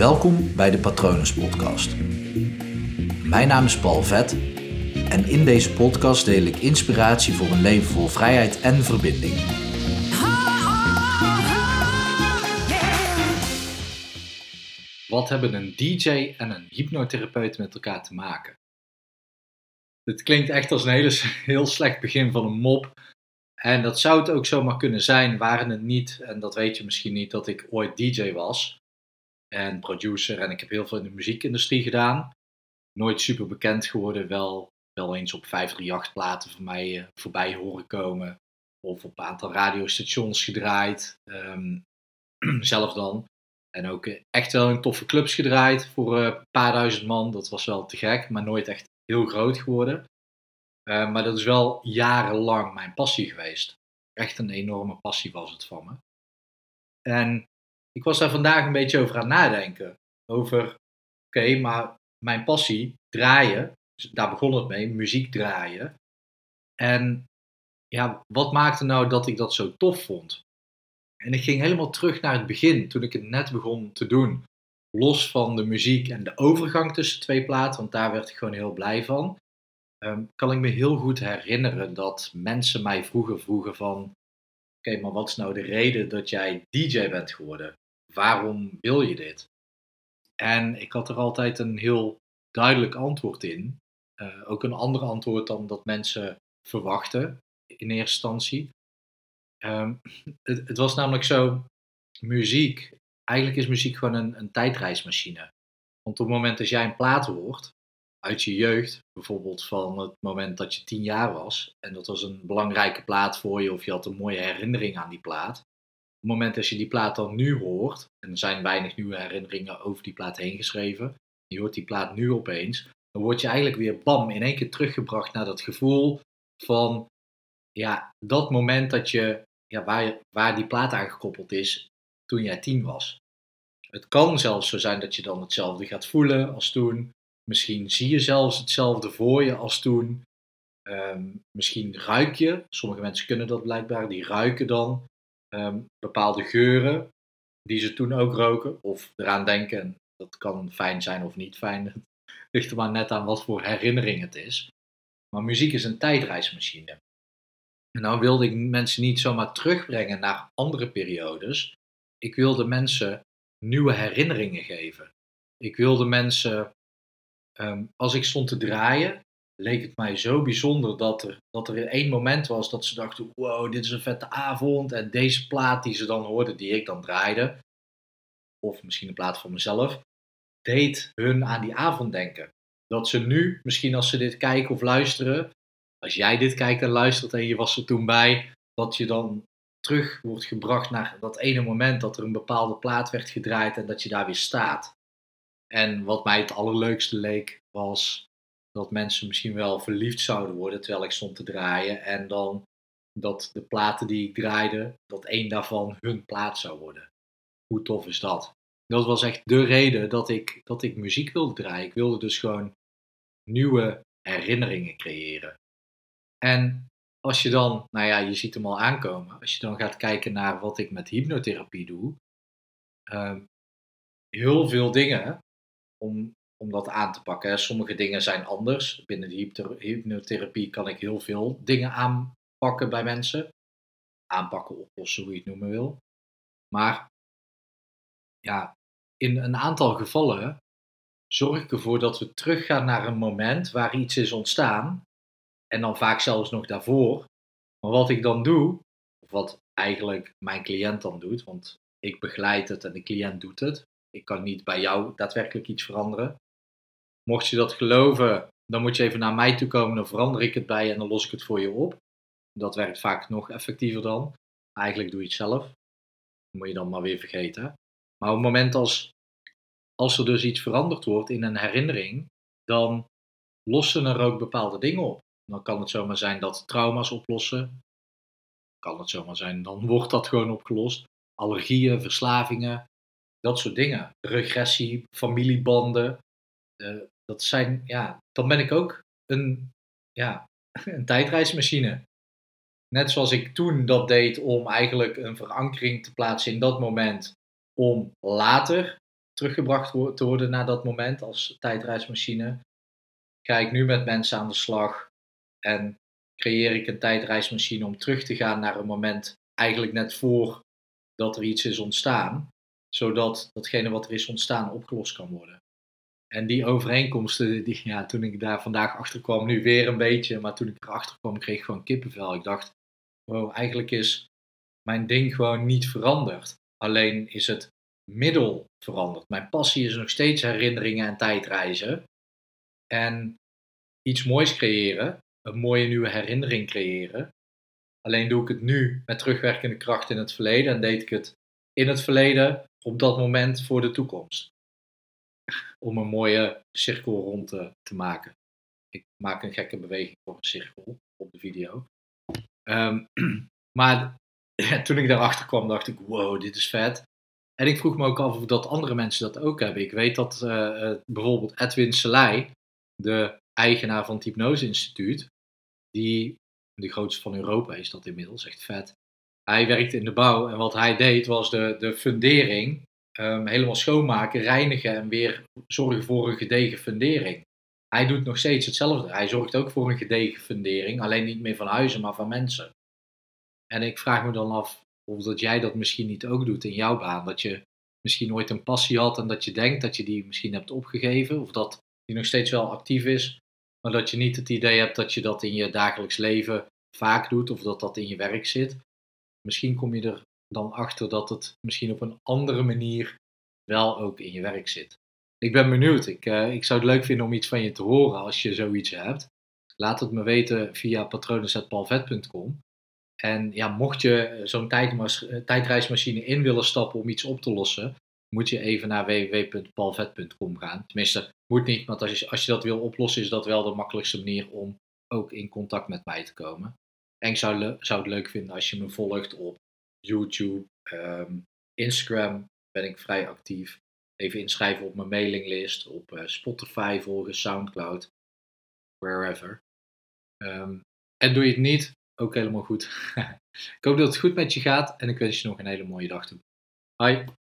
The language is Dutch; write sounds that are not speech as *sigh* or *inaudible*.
Welkom bij de Patronus Podcast. Mijn naam is Paul Vet en in deze podcast deel ik inspiratie voor een leven vol vrijheid en verbinding. Wat hebben een DJ en een hypnotherapeut met elkaar te maken? Het klinkt echt als een hele, *laughs* heel slecht begin van een mop. En dat zou het ook zomaar kunnen zijn, waren het niet, en dat weet je misschien niet, dat ik ooit DJ was en producer en ik heb heel veel in de muziekindustrie gedaan. Nooit super bekend geworden, wel, wel eens op 538 platen van mij uh, voorbij horen komen. Of op een aantal radiostations gedraaid, um, *clears throat* zelf dan. En ook uh, echt wel in toffe clubs gedraaid voor uh, een paar duizend man. Dat was wel te gek, maar nooit echt heel groot geworden. maar dat is wel jarenlang mijn passie geweest. Echt een enorme passie was het van me. En ik was daar vandaag een beetje over aan nadenken. Over, oké, maar mijn passie, draaien, dus daar begon het mee, muziek draaien. En ja, wat maakte nou dat ik dat zo tof vond? En ik ging helemaal terug naar het begin, toen ik het net begon te doen. Los van de muziek en de overgang tussen twee platen, want daar werd ik gewoon heel blij van. Um, kan ik me heel goed herinneren dat mensen mij vroeger vroegen van... Oké, maar wat is nou de reden dat jij DJ bent geworden? Waarom wil je dit? En ik had er altijd een heel duidelijk antwoord in. Uh, ook een ander antwoord dan dat mensen verwachten in eerste instantie. Um, het, het, was namelijk zo, muziek, eigenlijk is muziek gewoon een, een tijdreismachine. Want op het moment dat jij een plaat hoort, uit je jeugd, bijvoorbeeld van het moment dat je tien jaar was, en dat was een belangrijke plaat voor je, of je had een mooie herinnering aan die plaat, het moment dat je die plaat dan nu hoort, en er zijn weinig nieuwe herinneringen over die plaat heen geschreven, je hoort die plaat nu opeens, dan word je eigenlijk weer bam in één keer teruggebracht naar dat gevoel van ja, dat moment dat je, ja, waar, waar die plaat aangekoppeld is toen jij tien was. Het kan zelfs zo zijn dat je dan hetzelfde gaat voelen als toen. Misschien zie je zelfs hetzelfde voor je als toen. Ehm, misschien ruik je, sommige mensen kunnen dat blijkbaar, die ruiken dan um, bepaalde geuren die ze toen ook roken of eraan denken. Dat kan fijn zijn of niet fijn. *laughs* Het ligt er maar net aan wat voor herinnering het is. Maar muziek is een tijdreismachine. En nou wilde ik mensen niet zomaar terugbrengen naar andere periodes. Ik wilde mensen nieuwe herinneringen geven. Ik wilde mensen, um, als ik stond te draaien, leek het mij zo bijzonder dat er, dat er één moment was dat ze dachten: wow, dit is een vette avond. En deze plaat die ze dan hoorden, die ik dan draaide, of misschien een plaat van mezelf, deed hun aan die avond denken. Dat ze nu, misschien als ze dit kijken of luisteren, als jij dit kijkt en luistert en je was er toen bij, dat je dan terug wordt gebracht naar dat ene moment dat er een bepaalde plaat werd gedraaid en dat je daar weer staat. En wat mij het allerleukste leek was dat mensen misschien wel verliefd zouden worden terwijl ik stond te draaien. En dan dat de platen die ik draaide, dat één daarvan hun plaat zou worden. Hoe tof is dat? Dat was echt de reden dat ik, dat ik muziek wilde draaien. Ik wilde dus gewoon nieuwe herinneringen creëren. En als je dan, nou ja, je ziet hem al aankomen. Als je dan gaat kijken naar wat ik met hypnotherapie doe. Um, heel veel dingen om om dat aan te pakken. Sommige dingen zijn anders. Binnen de hypnotherapie kan ik heel veel dingen aanpakken bij mensen. Aanpakken, oplossen, hoe je het noemen wil. Maar ja, in een aantal gevallen zorg ik ervoor dat we teruggaan naar een moment waar iets is ontstaan. En dan vaak zelfs nog daarvoor. Maar wat ik dan doe, of wat eigenlijk mijn cliënt dan doet, want ik begeleid het en de cliënt doet het. Ik kan niet bij jou daadwerkelijk iets veranderen. Mocht je dat geloven, dan moet je even naar mij toe komen, dan verander ik het bij je en dan los ik het voor je op. Dat werkt vaak nog effectiever dan. Eigenlijk doe je het zelf. Moet je dan maar weer vergeten. Maar op het moment als, als er dus iets veranderd wordt in een herinnering, dan lossen er ook bepaalde dingen op. Dan kan het zomaar zijn dat trauma's oplossen. Kan het zomaar zijn, dan wordt dat gewoon opgelost. Allergieën, verslavingen, dat soort dingen. Regressie, familiebanden, uh, dat zijn, ja, dan ben ik ook een, ja, *laughs* een tijdreismachine. Net zoals ik toen dat deed om eigenlijk een verankering te plaatsen in dat moment, om later teruggebracht te worden naar dat moment als tijdreismachine, ga ik nu met mensen aan de slag en creëer ik een tijdreismachine om terug te gaan naar een moment eigenlijk net voor dat er iets is ontstaan, zodat datgene wat er is ontstaan opgelost kan worden. En die overeenkomsten, die, ja, toen ik daar vandaag achter kwam, nu weer een beetje, maar toen ik erachter kwam, kreeg ik gewoon kippenvel. Ik dacht, wow, eigenlijk is mijn ding gewoon niet veranderd. Alleen is het middel veranderd. Mijn passie is nog steeds herinneringen en tijdreizen. En iets moois creëren, een mooie nieuwe herinnering creëren. Alleen doe ik het nu met terugwerkende kracht in het verleden en deed ik het in het verleden op dat moment voor de toekomst. Om een mooie cirkel rond te, te maken. Ik maak een gekke beweging voor een cirkel op de video. Um, *clears throat* maar *clears throat* toen ik daarachter kwam, dacht ik: wow, dit is vet. En ik vroeg me ook af of dat andere mensen dat ook hebben. Ik weet dat uh, bijvoorbeeld Edwin Selei, de eigenaar van het Hypnose Instituut, die de grootste van Europa is dat inmiddels, echt vet. Hij werkte in de bouw en wat hij deed was de, de fundering um, helemaal schoonmaken, reinigen en weer zorgen voor een gedegen fundering. Hij doet nog steeds hetzelfde. Hij zorgt ook voor een gedegen fundering, alleen niet meer van huizen, maar van mensen. En ik vraag me dan af of dat jij dat misschien niet ook doet in jouw baan. Dat je misschien ooit een passie had en dat je denkt dat je die misschien hebt opgegeven, of dat die nog steeds wel actief is, maar dat je niet het idee hebt dat je dat in je dagelijks leven vaak doet of dat dat in je werk zit. Misschien kom je er dan achter dat het misschien op een andere manier wel ook in je werk zit. Ik ben benieuwd. Ik, uh, ik zou het leuk vinden om iets van je te horen als je zoiets hebt. Laat het me weten via patronen.palvet.com. En ja, mocht je zo'n tijdreismachine in willen stappen om iets op te lossen, moet je even naar www.palvet.com gaan. Tenminste, moet niet, want als je, als je dat wil oplossen, is dat wel de makkelijkste manier om ook in contact met mij te komen. En ik zou, zou het leuk vinden als je me volgt op YouTube, ehm, Instagram ben ik vrij actief. Even inschrijven op mijn mailinglist, op uh, Spotify volgen, Soundcloud, wherever. Ehm, en doe je het niet, ook helemaal goed. *laughs* ik hoop dat het goed met je gaat en ik wens je nog een hele mooie dag toe. Bye.